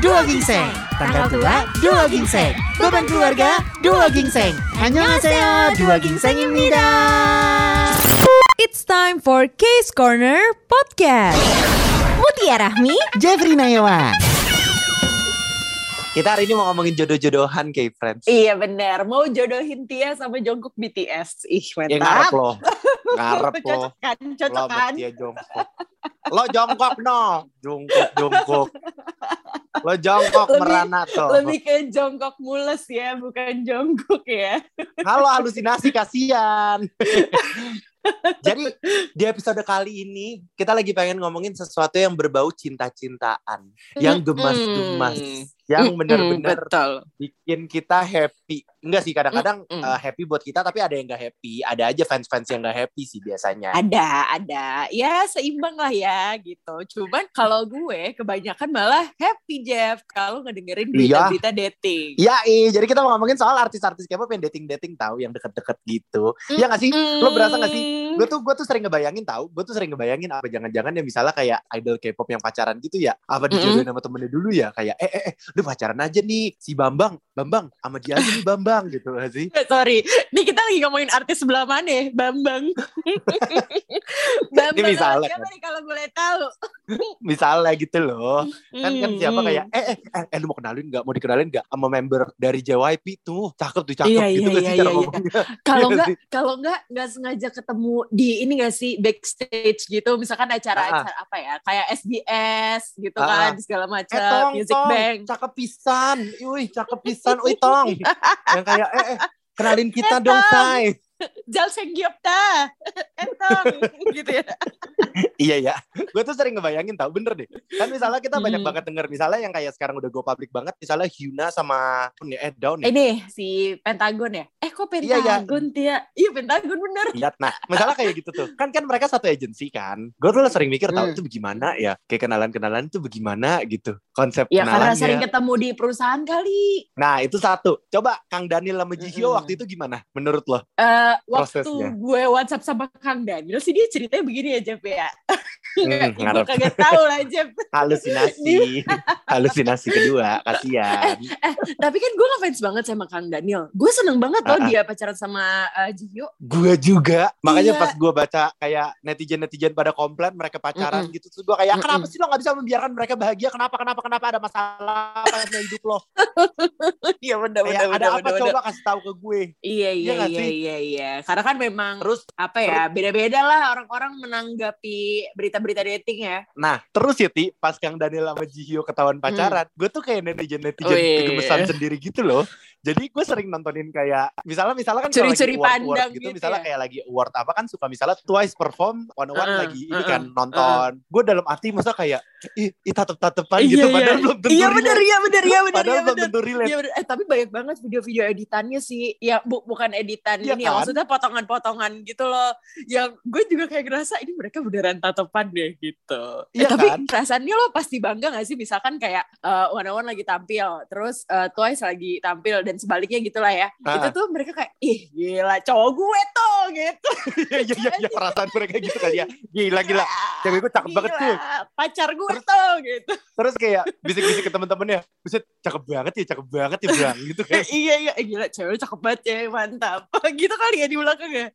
Duo Gingseng. Tanggal tua, Duo Gingseng. Beban keluarga, Duo Gingseng. Annyeonghaseyo, Duo Gingseng입니다. It's time for Case Corner Podcast. Mutia Rahmi Jeffrey Nayawan. Kita hari ini mau ngomongin jodoh-jodohan kayak friends. Iya bener Mau jodohin Tia sama Jungkook BTS Ih Ya ngarep mantap lo. Ngarep lo. Cocok kan Cocok Lo kan Tia jongkok. Lo jongkok no. Jongkok, jongkok. Lo jongkok Lebih- merana tuh. Lebih ke Jongkok mules ya Bukan Jungkook ya Halo halusinasi kasihan. Jadi di episode kali ini kita lagi pengen ngomongin sesuatu yang berbau cinta-cintaan, yang gemas-gemas, yang benar-benar bikin kita happy. Enggak sih kadang-kadang Mm-mm. uh, happy buat kita tapi ada yang enggak happy. Ada aja fans-fans yang enggak happy sih biasanya. Ada Ada Ya seimbang lah ya Gitu Cuman kalau gue Kebanyakan malah happy Jeff Kalau ngedengerin Iya. berita-berita dating Iya, iya. Jadi kita mau ngomongin soal artis-artis K-pop yang dating-dating tahu, yang deket-deket gitu. Iya gak sih? Lo berasa gak sih? Mm. Gue tuh gue tuh sering ngebayangin tahu, gue tuh sering ngebayangin apa jangan-jangan ya misalnya kayak idol K-pop yang pacaran gitu ya, apa dijodohin sama temennya dulu ya, kayak eh eh eh, lu pacaran aja nih si Bambang, Bambang sama dia aja nih Bambang gitu gak sih? Eh, Sorry, ini lagi ngomongin artis sebelah mana ya? Bambang. Bambang Ini misalnya siapa kan. nih kalau boleh tahu? Misalnya gitu loh. Kan kan siapa kayak eh eh eh, eh lu mau kenalin nggak? Mau dikenalin nggak sama member dari JYP tuh? Cakep tuh, cakep Iya, gitu iya, iya, iya. Kalau Iya enggak sih. kalau enggak enggak sengaja ketemu di ini enggak sih backstage gitu, misalkan acara-acara apa ya? Kayak SBS gitu Ah, kan, ah. segala Eh macam, tong, Music tong, Bank. cakep pisan, wih cakep pisan, wih tong, yang kayak eh, eh kenalin kita Eh, dong say, Jal Sengyopta. Entong gitu ya. iya ya, gue tuh sering ngebayangin tau bener deh, kan misalnya kita banyak Hmm. banget denger, misalnya yang kayak sekarang udah go public banget, misalnya Hyuna sama eh Down ya, Ini si Pentagon ya? Eh kok Iya, iya. Pentagon Tia? Iya Pentagon bener. lihat nah, misalnya kayak gitu tuh, kan kan mereka satu agensi kan, gue tuh sering mikir tau Hmm. itu bagaimana ya, kayak kenalan-kenalan itu bagaimana gitu, konsep Ya karena sering ketemu di perusahaan kali. Nah itu satu, coba Kang Daniel sama Jihyo Mm-mm. waktu itu gimana menurut lo? Eh waktu Prosesnya. gue WhatsApp sama Kang Daniel sih dia ceritanya begini ya Jeff ya. Hmm, gue kagak tahu lah Jeff. Halusinasi, halusinasi kedua, kasihan. Eh tapi kan gue ngefans banget sama Kang Daniel. Gue seneng banget loh Ah, ah. dia pacaran sama eh, Jihyo. Gue juga. Makanya Iya. pas gue baca kayak netizen-netizen pada komplain mereka pacaran Mm-mm. gitu. Terus gue kayak, kenapa sih lo gak bisa membiarkan mereka bahagia? Kenapa, kenapa, kenapa ada masalah apa dalam hidup lo? Iya bener Kayak ada apa coba kasih tahu ke gue. Iya Iya iya iya iya iya. Karena kan memang Terus, apa ya beda-beda lah orang-orang menanggapi berita-berita dating ya. nah terus ya Ti, pas Kang Daniel sama Jihyo ketahuan pacaran, gue tuh kayak netizen-netizen Wih. kegemesan sendiri gitu loh. Jadi gue sering nontonin kayak, misalnya misalnya kan Curi-curi pandang gitu, gitu misalnya ya. kayak lagi award apa kan suka misalnya Twice perform one on one Uh-uh, lagi ini uh-uh, kan nonton. Gue dalam hati masa kayak ih, ih tatep-tatepan Iya, gitu iya. padahal belum tentu Iya bener iya bener iya bener Padahal iya belum bener. tentu relate. Iya bener. Eh tapi banyak banget video-video editannya sih. Ya bu- bukan editan Iya ini ya kan? maksudnya potongan-potongan gitu loh. Yang gue juga kayak ngerasa ini mereka beneran tatopan deh gitu. Eh, Iya tapi kan? perasaannya lo pasti bangga gak sih misalkan kayak uh, One on One lagi tampil, terus uh, Twice lagi tampil dan sebaliknya gitu lah ya. Ah. Itu tuh mereka kayak ih gila cowok gue tuh gitu. Iya iya iya iya, perasaan mereka gitu kali ya. Gila gila. Cewek gue cakep banget tuh. Pacar gue tuh gitu. Terus kayak bisik-bisik ke temen-temennya, buset cakep banget ya, cakep banget ya bang. Gitu Eh, kayak iya iya eh, gila cewek cakep banget ya mantap gitu kali ya di belakang ya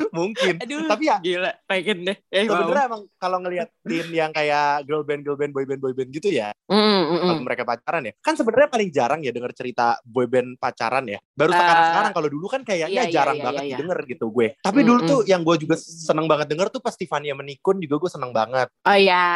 mungkin. aduh Tapi ya gila. Pengen deh. Eh, sebenarnya emang kalau ngelihat tim yang kayak girl band girl band boy band boy band gitu ya Mm, mm, mm. kalau mereka pacaran ya kan sebenarnya paling jarang ya denger cerita boy band pacaran ya. Baru sekarang sekarang. Kalau dulu kan kayaknya iya, iya, jarang iya, banget iya, iya. didengar gitu gue. Tapi Mm, dulu mm. tuh yang gue juga seneng banget denger tuh pas Tiffany menikun juga gue seneng banget. Oh ya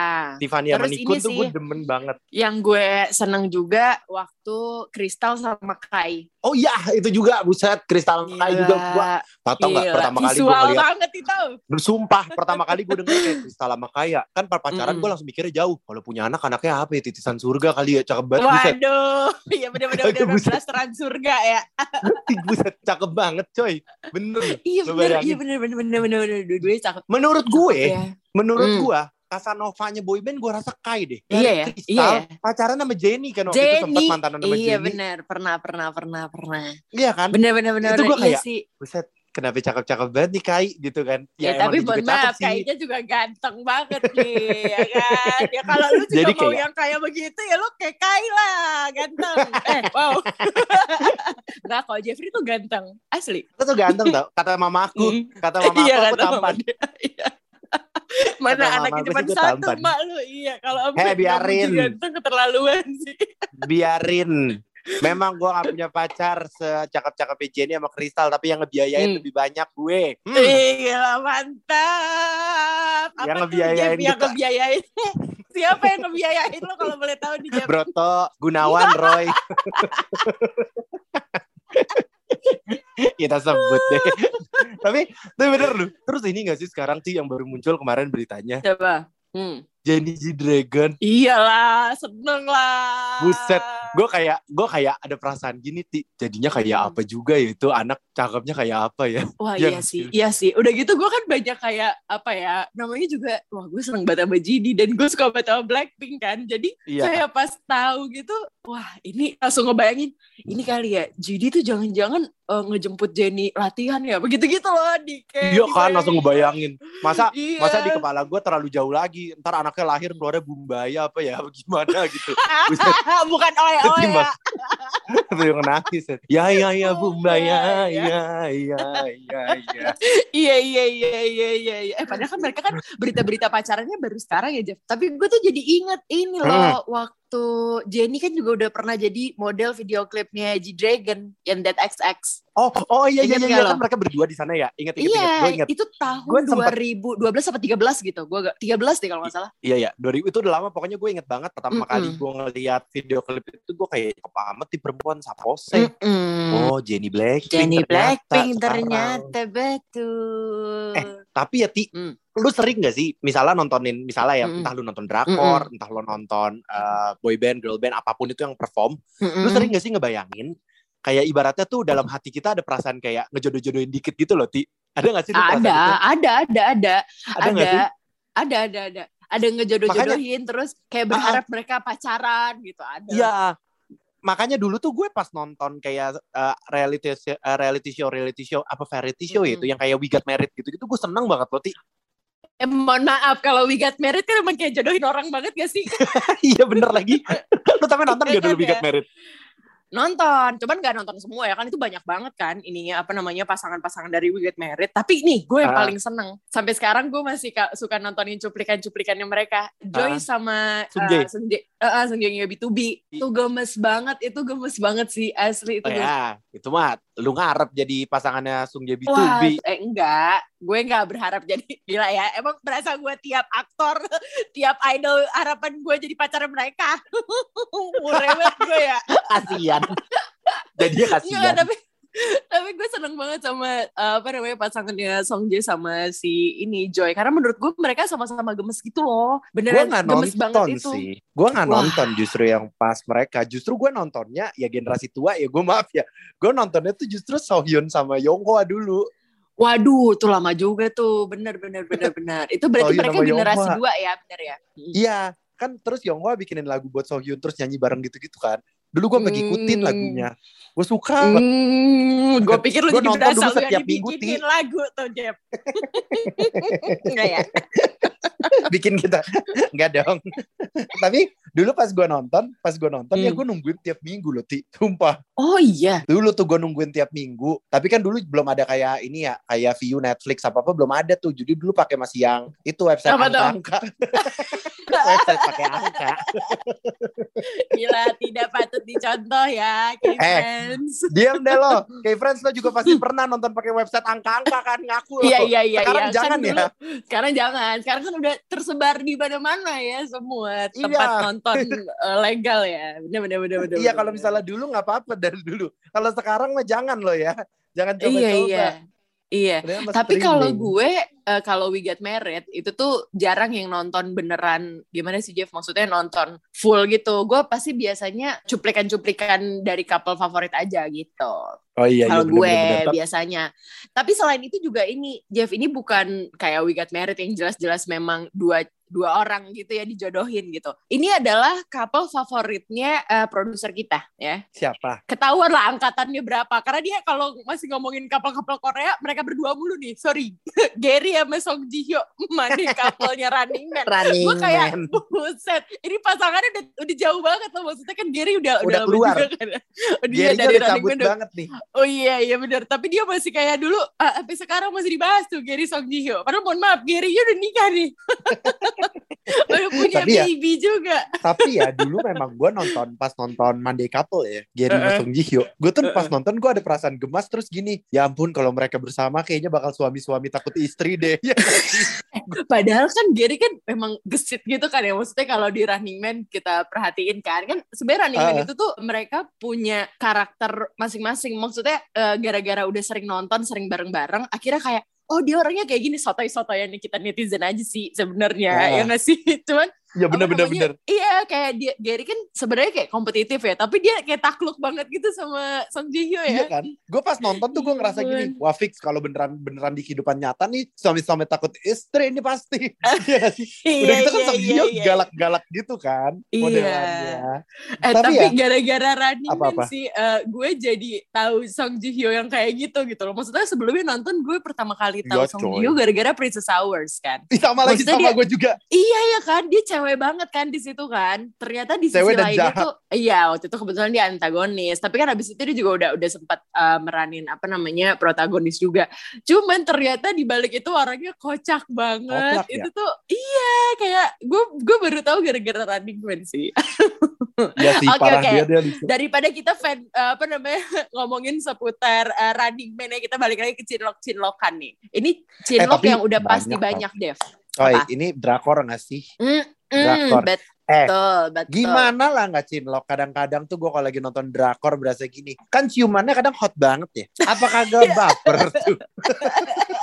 Tiffany menikun tuh gue demen banget. yang gue seneng juga waktu Kristal sama Kai. Oh iya. Itu juga. Buset. Kristal Kai juga. Gue tau nggak pertama kali gue visual ngeliat. banget itu. Sumpah pertama kali gue denger kayak Kristal sama Kaya. Kan pas pacaran Mm-mm. gue langsung mikirnya jauh. Kalau punya anak anaknya apa ya? Titisan surga kali ya Cakep banget waduh. Iya bener bener bener Buset. blasteran surga ya. Buset. Cakep banget coy. Bener. Iya bener iya bener bener bener bener bener. Dua-duanya cakep. Menurut gue ya. Menurut Hmm. gue Casanovanya boyband gue rasa Kai deh. Iya ya, Kristal iya ya. pacaran sama Jenny kan waktu itu sempat Jenny mantanan sama iya Jenny. bener. Pernah pernah pernah pernah. Iya kan? Bener bener bener Itu gua iya kayak- sih. Buset kenapa cakep-cakep banget nih Kai gitu kan. Ya, emang tapi mohon cakep maaf, kayaknya juga ganteng banget nih, ya kan? Ya kalau lu juga Jadi mau kayak- yang kayak begitu ya lu kayak Kai lah, ganteng. eh, wow. Enggak, kalau Jeffrey tuh ganteng, asli. Lu tuh ganteng tau, kata mama aku, Mm. kata mama Iya, aku, aku tampan. Iya. Mana Kata anak gue depan satu, tampan. mak lu. Iya, kalau sampai nggak biarin. ganteng keterlaluan sih. Biarin. Memang gue gak punya pacar secakep-cakep Jenny sama Kristal, tapi yang ngebiayain Hmm. lebih banyak gue. Hmm. Gila mantap. Apa Yang ngebiayain yang ngebiayain? Siapa yang ngebiayain lo kalau boleh tahu nih, Jeff? Broto, Gunawan, Roy. Kita sebut deh. tapi, tapi bener lu. Terus ini gak sih sekarang sih yang baru muncul kemarin beritanya. Coba. Hmm. Jenny G Dragon. Iyalah, seneng lah. Buset, Gue kayak, gue kayak ada perasaan gini, Ti. Jadinya kayak Hmm. apa juga ya itu anak cakepnya kayak apa ya. Wah Iya iya sih, iya sih. Udah gitu gue kan banyak kayak apa ya, namanya juga, wah gue seneng banget sama GD dan gue suka banget sama Blackpink kan. Jadi Iya. saya pas tahu gitu, wah ini langsung ngebayangin, ini kali ya GD tuh jangan-jangan eh, ngejemput Jenny latihan ya, begitu-gitu loh di kayak Iya kan, langsung ngebayangin. Masa Iya. masa di kepala gue terlalu jauh lagi. Ntar anaknya lahir keluarnya bumbaya apa ya, gimana gitu. Bukan oe oe Timbang. ya. Yang nangis. Ya ya ya Oh, bumbaya, iya, ya ya ya ya. Iya iya iya iya iya. iya. Eh padahal kan mereka kan berita-berita pacarannya baru sekarang ya Jeff. Tapi gue tuh jadi inget ini Hmm. loh waktu Jenny kan juga udah pernah jadi model video klipnya G Dragon yang That XX. Oh oh iya iya Ingat iya nggak kan mereka berdua di sana ya. Ingat ingat Iya, ingat. Ingat. itu tahun sempet- 2012 apa 13 gitu. Gue gak 13 deh kalau nggak salah. Iya ya, 2000 itu udah lama pokoknya gue inget banget pertama Mm-mm. kali gue ngeliat video klip itu gue kayak apa amat di perempuan sapose. Oh, Jenny Blackpink. Jenny ternyata Blackpink sekarang. ternyata betul. Eh, Tapi ya Ti, Hmm. lu sering gak sih misalnya nontonin misalnya ya Mm-mm. entah lu nonton drakor, entah lu nonton uh, boy band, girl band apa pun itu yang perform, Mm-mm. lu sering gak sih ngebayangin kayak ibaratnya tuh dalam hati kita ada perasaan kayak ngejodoh-jodohin dikit gitu loh Ti. Ada gak sih perasaan ada, itu? ada, ada, ada. Ada sih? ada, ada, ada. Ada yang ngejodoh-jodohin terus kayak berharap mereka pacaran gitu. Ada. Iya. Makanya dulu tuh gue pas nonton kayak uh, reality show, uh, reality show reality show apa variety show Mm-mm. itu yang kayak We Got Married gitu-gitu gue seneng banget loh Ti. Eh, mohon maaf kalau We Got Married kan emang kayak jodohin orang banget gak sih? iya bener lagi. lu tapi nonton Iya gak dulu kan We Got ya? Married? Nonton, cuman gak nonton semua ya kan itu banyak banget kan ininya apa namanya pasangan-pasangan dari We Get Married. Tapi nih gue yang Ah. paling seneng. Sampai sekarang gue masih ka- suka nontonin cuplikan-cuplikannya mereka. Joy Ah. sama uh, Sung Jae, uh, yang B2B. Itu gemes banget, itu gemes banget sih asli itu. Oh ya, itu mah lu ngarep jadi pasangannya Sung Jae Wah, B2B. eh enggak, gue enggak berharap jadi gila ya. Emang berasa gue tiap aktor, tiap idol harapan gue jadi pacar mereka. Murewet gue ya. Kasian. Enggak, kasian. tapi tapi gue seneng banget sama uh, apa namanya pasangannya Song Jae sama si ini Joy karena menurut gue mereka sama-sama gemes gitu loh beneran nggak gemes banget nonton itu sih. Gue nggak nonton justru yang pas mereka. Justru gue nontonnya ya generasi tua ya. Gue maaf ya. Gue nontonnya tuh justru Sohyun sama Yonghwa dulu. waduh tuh lama juga tuh bener bener bener bener itu berarti mereka generasi Yonghwa. dua ya bener ya Iya, kan terus Yonghwa bikinin lagu buat Sohyun terus nyanyi bareng gitu-gitu kan. Dulu gue Hmm. ngikutin lagunya. Gue suka. Hmm, gue pikir lu Gua jadi nonton dulu setiap minggu, lagu tuh Jeb Enggak ya? Bikin kita. Nggak dong. Tapi dulu pas gue nonton pas gue nonton ya Hmm. gue nungguin tiap minggu loh ti. Sumpah. Oh iya? Dulu tuh gue nungguin tiap minggu. Tapi kan dulu belum ada kayak ini ya kayak view Netflix apa apa belum ada tuh. Jadi dulu pakai masih yang itu website Apa angka-angka website pakai angka gila tidak patut dicontoh ya Eh, K-Friends diam deh lo kayak friends lo juga pasti pernah nonton pakai website angka-angka kan ngaku Iya iya iya sekarang iya. jangan kan ya Sekarang jangan. Sekarang kan udah tersebar di mana-mana ya semua Iya. tempat nonton eh, legal ya. Bener bener bener bener. iya kalau misalnya dulu nggak apa-apa dari dulu kalau sekarang mah jangan lo ya jangan Iya coba-coba iya. Iya. Mas Tapi kalau gue eh, kalau We Get Married itu tuh jarang yang nonton beneran gimana sih Jeff maksudnya nonton full gitu. Gue pasti biasanya cuplikan-cuplikan dari couple favorit aja gitu. Oh iya, kalau iya, gue bener-bener. biasanya. Tapi selain itu juga ini Jeff ini bukan kayak We Got Married yang jelas-jelas memang dua dua orang gitu ya dijodohin gitu. Ini adalah couple favoritnya eh, produser kita ya. Siapa? Ketahuan lah angkatannya berapa. Karena dia kalau masih ngomongin couple-couple Korea mereka berdua mulu nih. Sorry. Gary sama Song Ji Hyo. Mana couple-nya Running Man. Running Gue kayak Man. buset. Ini pasangannya udah, udah jauh banget loh. Maksudnya kan Gary udah Udah lama keluar. juga kan. Oh, dia dari udah Running Man udah banget nih. Oh iya iya benar. Tapi dia masih kayak dulu ah, sampai sekarang masih dibahas tuh Gary Song Ji Hyo. Padahal mohon maaf Gary udah nikah nih. udah punya Tapi ya, baby juga. Tapi ya dulu memang gue nonton pas nonton Monday Couple ya, Gary Uh-uh. Song Ji Hyo. Gue tuh pas nonton gue ada perasaan gemas terus gini, ya ampun kalau mereka bersama kayaknya bakal suami-suami takut istri deh. Ya nggak sih? Padahal kan Gary kan memang gesit gitu kan ya. Maksudnya kalau di Running Man kita perhatiin kan. Kan sebenarnya Running Man Uh-uh. itu tuh mereka punya karakter masing-masing. Maksudnya eh, gara-gara udah sering nonton, sering bareng-bareng. Akhirnya kayak Oh dia orangnya kayak gini sotoy-sotoyan kita netizen aja sih sebenarnya Ah. ya nggak sih cuman ya apa bener-bener namanya, bener. Iya kayak dia Gary kan sebenarnya kayak kompetitif ya, tapi dia kayak takluk banget gitu sama Song Ji Hyo Iya ya. kan? Gue pas nonton tuh gue Ya ngerasa gini, wah fix kalau beneran beneran di kehidupan nyata nih suami-suami takut istri ini pasti. Iya sih? Udah gitu kan Song Ji Hyo galak-galak gitu kan Iya. modelannya. Eh Tapi tapi, ya- gara-gara Running Man Apa-apa? sih, eh, gue jadi tahu Song Ji Hyo yang kayak gitu gitu loh. Maksudnya sebelumnya nonton gue pertama kali tahu Iya, Song. Ji Hyo gara-gara Princess Hours kan. Sama lagi Maksudnya sama gue juga. Iya ya kan, dia cewek banget kan di situ kan. Ternyata di sisi Cewek lainnya jahat. tuh, iya waktu itu kebetulan dia antagonis. Tapi kan abis itu dia juga udah udah sempat eh, meranin apa namanya protagonis juga. Cuman ternyata di balik itu orangnya kocak banget. Koplak ya? itu tuh iya kayak gue gue baru tahu gara-gara Running Man sih. Ya sih Oke, parah oke. dia dia lucu. Daripada kita fan eh, apa namanya ngomongin seputar eh, Running Man ya kita balik lagi ke cinlok cinlokan nih. Ini cinlok tapi yang udah pasti banyak, banyak, Dev. Oh, apa? ini drakor gak sih? Mm, mm, Drakor. betul, Eh, betul. Gimana lah nggak cinlok? Kadang-kadang tuh gue kalau lagi nonton drakor berasa gini. Kan ciumannya kadang hot banget ya. Apa kagak baper tuh?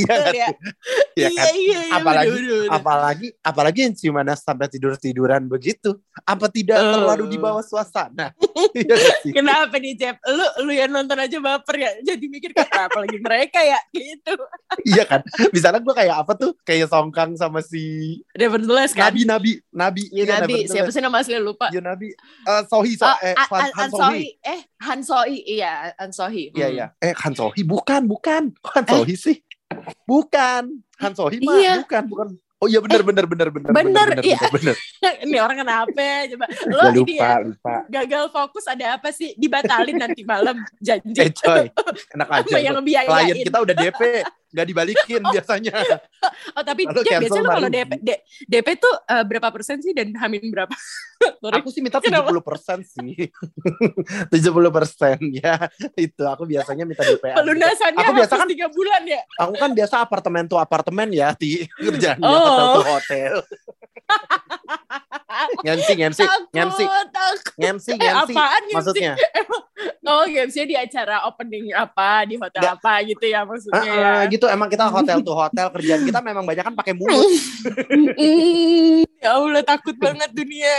Iya kan? ya. Iya kan? iya, iya, Apalagi- bener, bener. Apalagi apalagi yang ciumannya sampai tidur-tiduran begitu. Apa tidak Eh. terlalu di bawah suasana? Iya? Kenapa nih, Jeff? Lu lu yang nonton aja baper ya. Jadi mikir kenapa apalagi mereka ya gitu. Iya kan? Misalnya gue kayak apa tuh? Kayak Songkang sama si Nevertheless kan. Nabi Nabi Nabi. Ya, Iya, Nabi, Nevertheless. siapa sih nama asli lupa? Ya Nabi. Eh, Sohi so, Oh, eh, Han, An- Han Han Sohi. Eh, Han Sohi. Iya, Han Sohi. Iya Hmm. iya. Eh Han Sohi bukan bukan. Han Sohi sih? Bukan. Han Sohi mah Iya. bukan bukan. Oh iya benar benar benar benar Bener, iya. benar. Ini orang kenapa ya? Coba. Lo ini lupa ya, lupa. gagal fokus ada apa sih? Dibatalin nanti malam. Janji. Eh coy, enak aja. Yang. Klien kita udah DP, nggak dibalikin biasanya. Oh tapi Lalu Jeff, cancel biasanya tuh kalau. DP, D- DP tuh eh, berapa persen sih dan hamin berapa? Aku sih minta Kenapa? 70 persen sih. 70 persen ya. Itu aku biasanya minta DP. Pelunasannya Aku biasa kan- tiga bulan ya? Aku kan biasa apartemen tuh apartemen ya di kerjaannya Oh. hotel tuh hotel. ngemsi ngemsi ngemsi ngemsi Eh, ngemsi. Maksudnya Oh, gamesnya di acara opening apa, di hotel Nggak. apa gitu ya maksudnya Ah, ah, ya. gitu emang kita hotel tuh hotel kerjaan kita memang banyak kan pakai mulut. Ya Allah, takut banget dunia.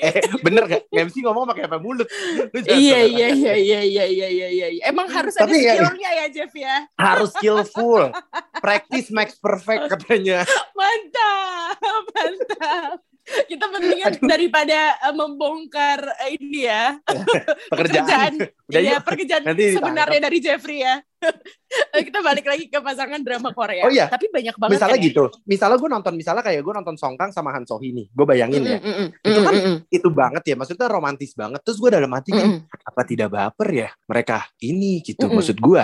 Eh bener gak? MC ngomong pakai apa mulut? Iya, iya, iya, iya, iya, iya, iya, iya. Emang harus ada Tapi ya- skillnya ya, Jeff ya. Harus skillful. Practice makes perfect katanya. Mantap, mantap. Kita mendingan daripada eh, membongkar eh, ini ya Pekerjaan. Iya, yuk. pekerjaan Nanti sebenarnya dari Jeffrey ya. Eh, kita balik lagi ke pasangan drama Korea. Oh iya. Tapi banyak banget Misalnya kan ya? gitu. Misalnya gue nonton, misalnya kayak gue nonton Songkang sama Han Sohee nih. Gue bayangin ya. Mm, mm, mm, Itu kan mm, Itu banget ya. Maksudnya romantis banget. Terus gue dalam hati mm, kan, apa tidak baper ya mereka ini gitu. Maksud gue.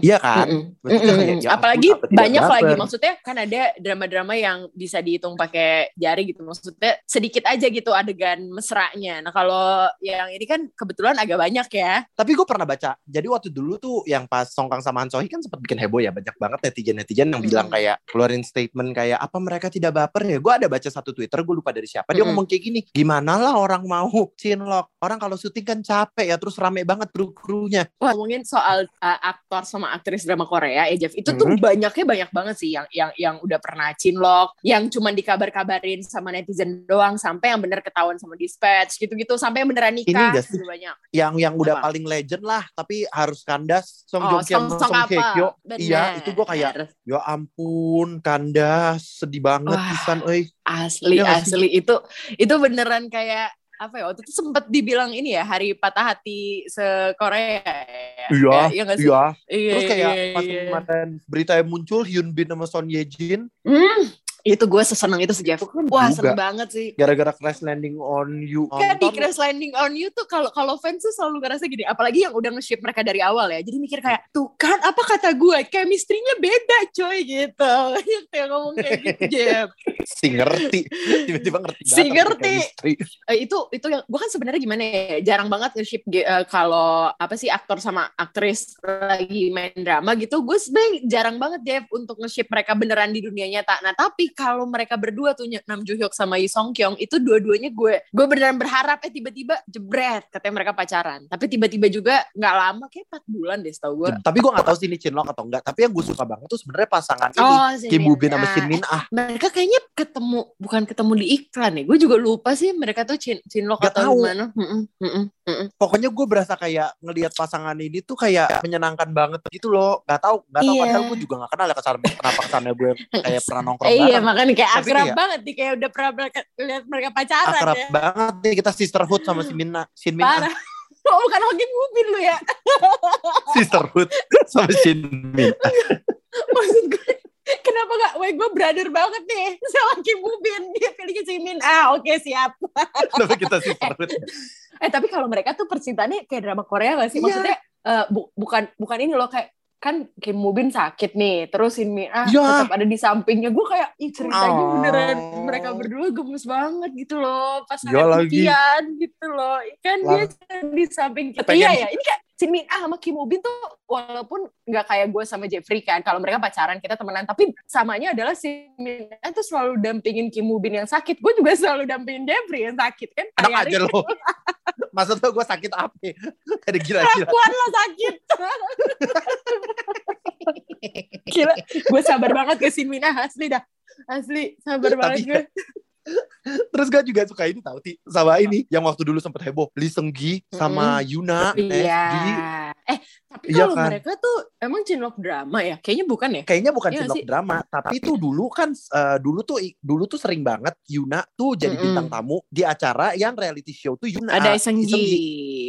Iya kan? Maksudnya kayak, ya Apalagi apa banyak baper? lagi maksudnya kan ada drama-drama yang bisa dihitung pakai jari gitu maksudnya sedikit aja gitu adegan mesranya. Nah kalau yang ini kan kebetulan agak banyak ya. Tapi gue pernah baca. Jadi waktu dulu tuh yang pas Songkang Jepang sama Han Sohee kan sempat bikin heboh ya banyak banget netizen-netizen yang bilang Mm-mm. kayak keluarin statement kayak apa mereka tidak baper ya gue ada baca satu Twitter gue lupa dari siapa dia Mm-mm. ngomong kayak gini gimana lah orang mau cinlok orang kalau syuting kan capek ya terus rame banget kru-krunya Wah, ngomongin soal uh, aktor sama aktris drama Korea ya Jeff itu tuh Mhm. banyaknya banyak banget sih yang yang yang udah pernah cinlok yang cuman dikabar-kabarin sama netizen doang sampai yang bener ketahuan sama dispatch gitu-gitu sampai yang beneran nikah Ini juga banyak yang yang udah Apa? paling legend lah tapi harus kandas Song oh Joong Ki sama song Hye iya itu gue kayak ya ampun kandas sedih banget Wah. pisan euy. asli Iya sih? asli. Itu itu beneran kayak apa ya waktu itu sempet dibilang ini ya hari patah hati se Korea ya? Iya, Ya, iya iya. Iya, terus kayak iya, pas iya. kemarin berita yang muncul Hyun Bin sama Son Ye Jin. Hmm, itu gue seseneng itu sih Jeff. Wah juga. seneng banget sih. gara-gara crash landing on you. Kan di Crash Landing on You tuh kalau kalau fans tuh selalu ngerasa gini. Apalagi yang udah nge-ship mereka dari awal ya. Jadi mikir kayak tuh kan apa kata gue chemistry-nya beda coy gitu. Yang ngomong kayak gitu Jeff. Si ngerti. Tiba-tiba ngerti Si ngerti. Eh, itu itu yang gue kan sebenarnya gimana ya jarang banget nge-ship ge- eh, kalau apa sih aktor sama aktris lagi main drama gitu. Gue sebenarnya jarang banget Jeff untuk nge-ship mereka beneran di dunia nyata. Nah tapi kalau mereka berdua tuh Nam Joo Hyuk sama Lee Song Kyung itu dua-duanya gue gue beneran berharap eh tiba-tiba jebret katanya mereka pacaran tapi tiba-tiba juga nggak lama kayak 4 bulan deh setahu gue tapi gue gak tahu sih ini Chinlock atau enggak tapi yang gue suka banget tuh sebenarnya pasangan ini Oh, si Kim Woo Bin sama Shin Ah. Min Ah mereka kayaknya ketemu bukan ketemu di iklan ya gue juga lupa sih mereka tuh Chin Chinlock Gak atau tahu. gimana Mm-mm, mm-mm, mm-mm. pokoknya gue berasa kayak ngelihat pasangan ini tuh kayak menyenangkan banget gitu loh gak tahu gak tahu Iya. padahal gue juga gak kenal ya kesan kenapa kesannya gue kayak pernah nongkrong Eh, iya makanya kayak Tapi akrab kayak- banget nih kayak udah pernah mereka, lihat mereka pacaran akrab ya. banget nih kita sisterhood sama si Min Ah- Shin Min Ah. Parah. Oh, bukan Hokin Mubin lu ya. sisterhood sama Shin Min Ah. Maksud gue Kenapa gak? Wah gue brother banget nih sama Kim Mubin. Dia pilihnya si Min. Ah oke siap. kenapa kita sisterhood Eh tapi kalau mereka tuh percintaannya kayak drama Korea gak sih? Iya. Maksudnya eh, bu- bukan bukan ini loh kayak kan Kim Mubin sakit nih, terus Shin Min ah Iya. tetap ada di sampingnya. Gue kayak ih ceritanya Oh. beneran mereka berdua gemes banget gitu loh, pas lagi. impian gitu loh. Kan dia Lang- di samping kita. Pengen- Iya ya, ini kayak Shin Min ah sama Kim Mubin tuh walaupun nggak kayak gue sama Jeffrey kan, kalau mereka pacaran kita temenan, tapi samanya adalah Shin Min ah tuh selalu dampingin Kim Mubin yang sakit. Gue juga selalu dampingin Jeffrey yang sakit kan. enak Hari-hari aja lo maksudnya gue sakit apa ada gila-gila Perempuan lo sakit. Gila, gue sabar banget ke Ah, asli dah. Asli, sabar Tapi banget gue. Terus gue juga suka ini tau Ti Sama ini Yang waktu dulu sempet heboh Lee Seung Gi Sama Yuna Iya. SG. Eh, tapi Iya kalau kan? mereka tuh emang cinlok drama ya? Kayaknya bukan ya? Kayaknya bukan Iya cinlok sih. drama Tapi tuh dulu kan eh, Dulu tuh Dulu tuh sering banget Yuna tuh jadi Mm-mm. bintang tamu Di acara yang reality show tuh Yuna Ada Lee Iseng Seung Gi.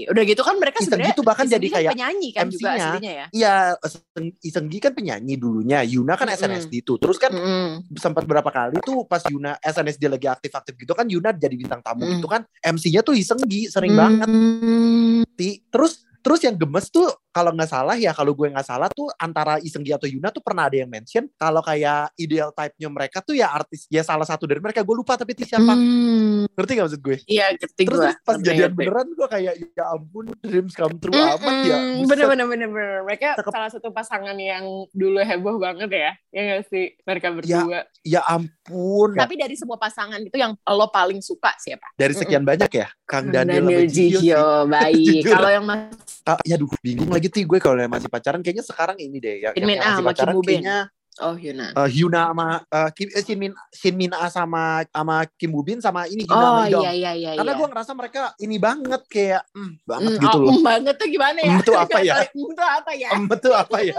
Udah gitu kan mereka sebenarnya Gi tuh bahkan Iseng jadi kan kayak penyanyi kan juga MC-nya. aslinya ya. Iya Iseng- Iseng Gi kan penyanyi dulunya Yuna kan Mm-mm. SNSD tuh Terus kan Mm-mm. sempat berapa kali tuh pas Yuna SNSD lagi aktif-aktif gitu kan Yuna jadi bintang tamu Mm. gitu kan MC-nya tuh Iseng Gi sering banget Hmm. Ti. Terus terus yang gemes tuh kalau nggak salah ya kalau gue nggak salah tuh antara Isenggi atau Yuna tuh pernah ada yang mention kalau kayak ideal type-nya mereka tuh ya artis ya salah satu dari mereka gue lupa tapi itu siapa Hmm. ngerti gak maksud gue Iya, ngerti terus, gue. terus pas Ngerti, jadian ngerti. beneran gue kayak ya ampun dreams come true amat ya Mm-mm, Buset. bener bener bener bener mereka Cakep. salah satu pasangan yang dulu heboh banget ya ya gak sih mereka berdua ya ampun tapi dari semua pasangan itu yang lo paling suka siapa dari sekian banyak ya Kang Daniel, Daniel Jihyo sih. Baik kalau yang mas Ah, ya duh bingung lagi tuh gue kalau yang masih pacaran kayaknya sekarang ini deh ya Shin Min Ah sama Kim Woo Bin. kayaknya oh Yuna eh, Hyuna sama eh, Kim, eh, Shin Min Shin Min Ah sama sama Kim Woo Bin sama ini Hyuna oh sama iya iya iya Karena iya. gue ngerasa mereka ini banget kayak mm, banget Hmm, gitu oh, loh. mm banget tuh gimana ya Mm tuh apa ya? Mm tuh apa ya tuh apa ya?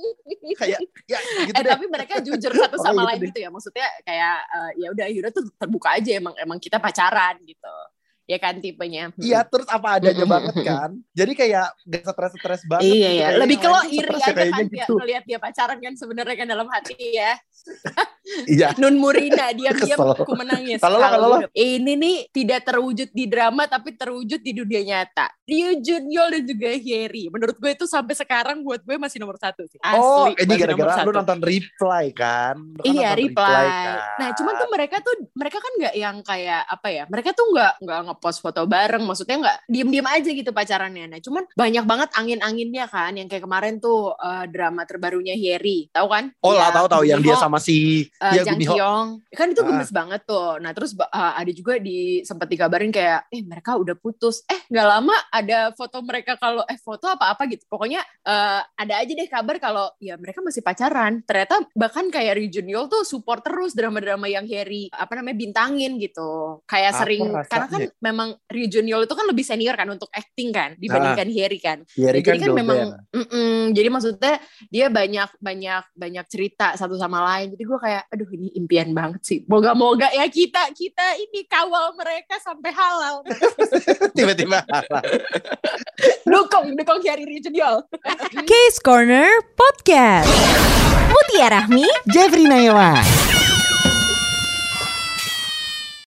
kayak ya gitu eh deh. tapi mereka jujur satu Pokoknya sama gitu lain deh. gitu ya maksudnya kayak ya udah Yuna tuh terbuka aja emang emang kita pacaran gitu ya kan tipenya Iya terus apa adanya banget kan. Jadi kayak gak stres-stres banget. Iya gitu. ya, Kayak lebih ke lo iri ya aja kan dia gitu. ngelihat dia pacaran kan sebenarnya kan dalam hati ya. Iya. Nun Murina diam-diam aku menangis. Kalau lo, kalau ini nih tidak terwujud di drama tapi terwujud di dunia nyata. Ryu Junyol dan juga Hyeri. Menurut gue itu sampai sekarang buat gue masih nomor satu sih. Asli, Oh, ini gara-gara lu nonton reply kan? Lu kan Iya nonton reply. kan? Nah cuman tuh mereka tuh mereka kan nggak yang kayak apa ya? Mereka tuh nggak nggak ngepost foto bareng. Maksudnya nggak diem-diem aja gitu pacarannya. Nah cuman banyak banget angin-anginnya kan. Yang kayak kemarin tuh uh, drama terbarunya Harry. Tahu kan? Oh lah Yang tahu tahu yang dia sama si uh, ya Jang. Kyung. Kan itu Ah. gemes banget tuh. Nah terus uh, ada juga di sempat dikabarin kayak, eh mereka udah putus. Eh nggak lama ada foto mereka kalau eh foto apa-apa gitu. Pokoknya uh, ada aja deh kabar kalau ya mereka masih pacaran. Ternyata bahkan kayak Lee Jun tuh support terus drama-drama yang Harry apa namanya bintangin gitu. Kayak sering karena kan rasanya? Memang Lee Jun Yeol itu kan lebih senior kan untuk acting kan dibandingkan Harry kan. Harry Ya, jadi kan dober. memang, mm-mm, jadi maksudnya dia banyak banyak banyak cerita satu sama lain. Jadi gue kayak, aduh ini impian banget sih. Moga-moga ya kita kita ini kawal mereka sampai halal. tiba-tiba dukung dukung Harry Rijuniol. Case Corner Podcast. Mutia Rahmi, Jeffrey Nayawan.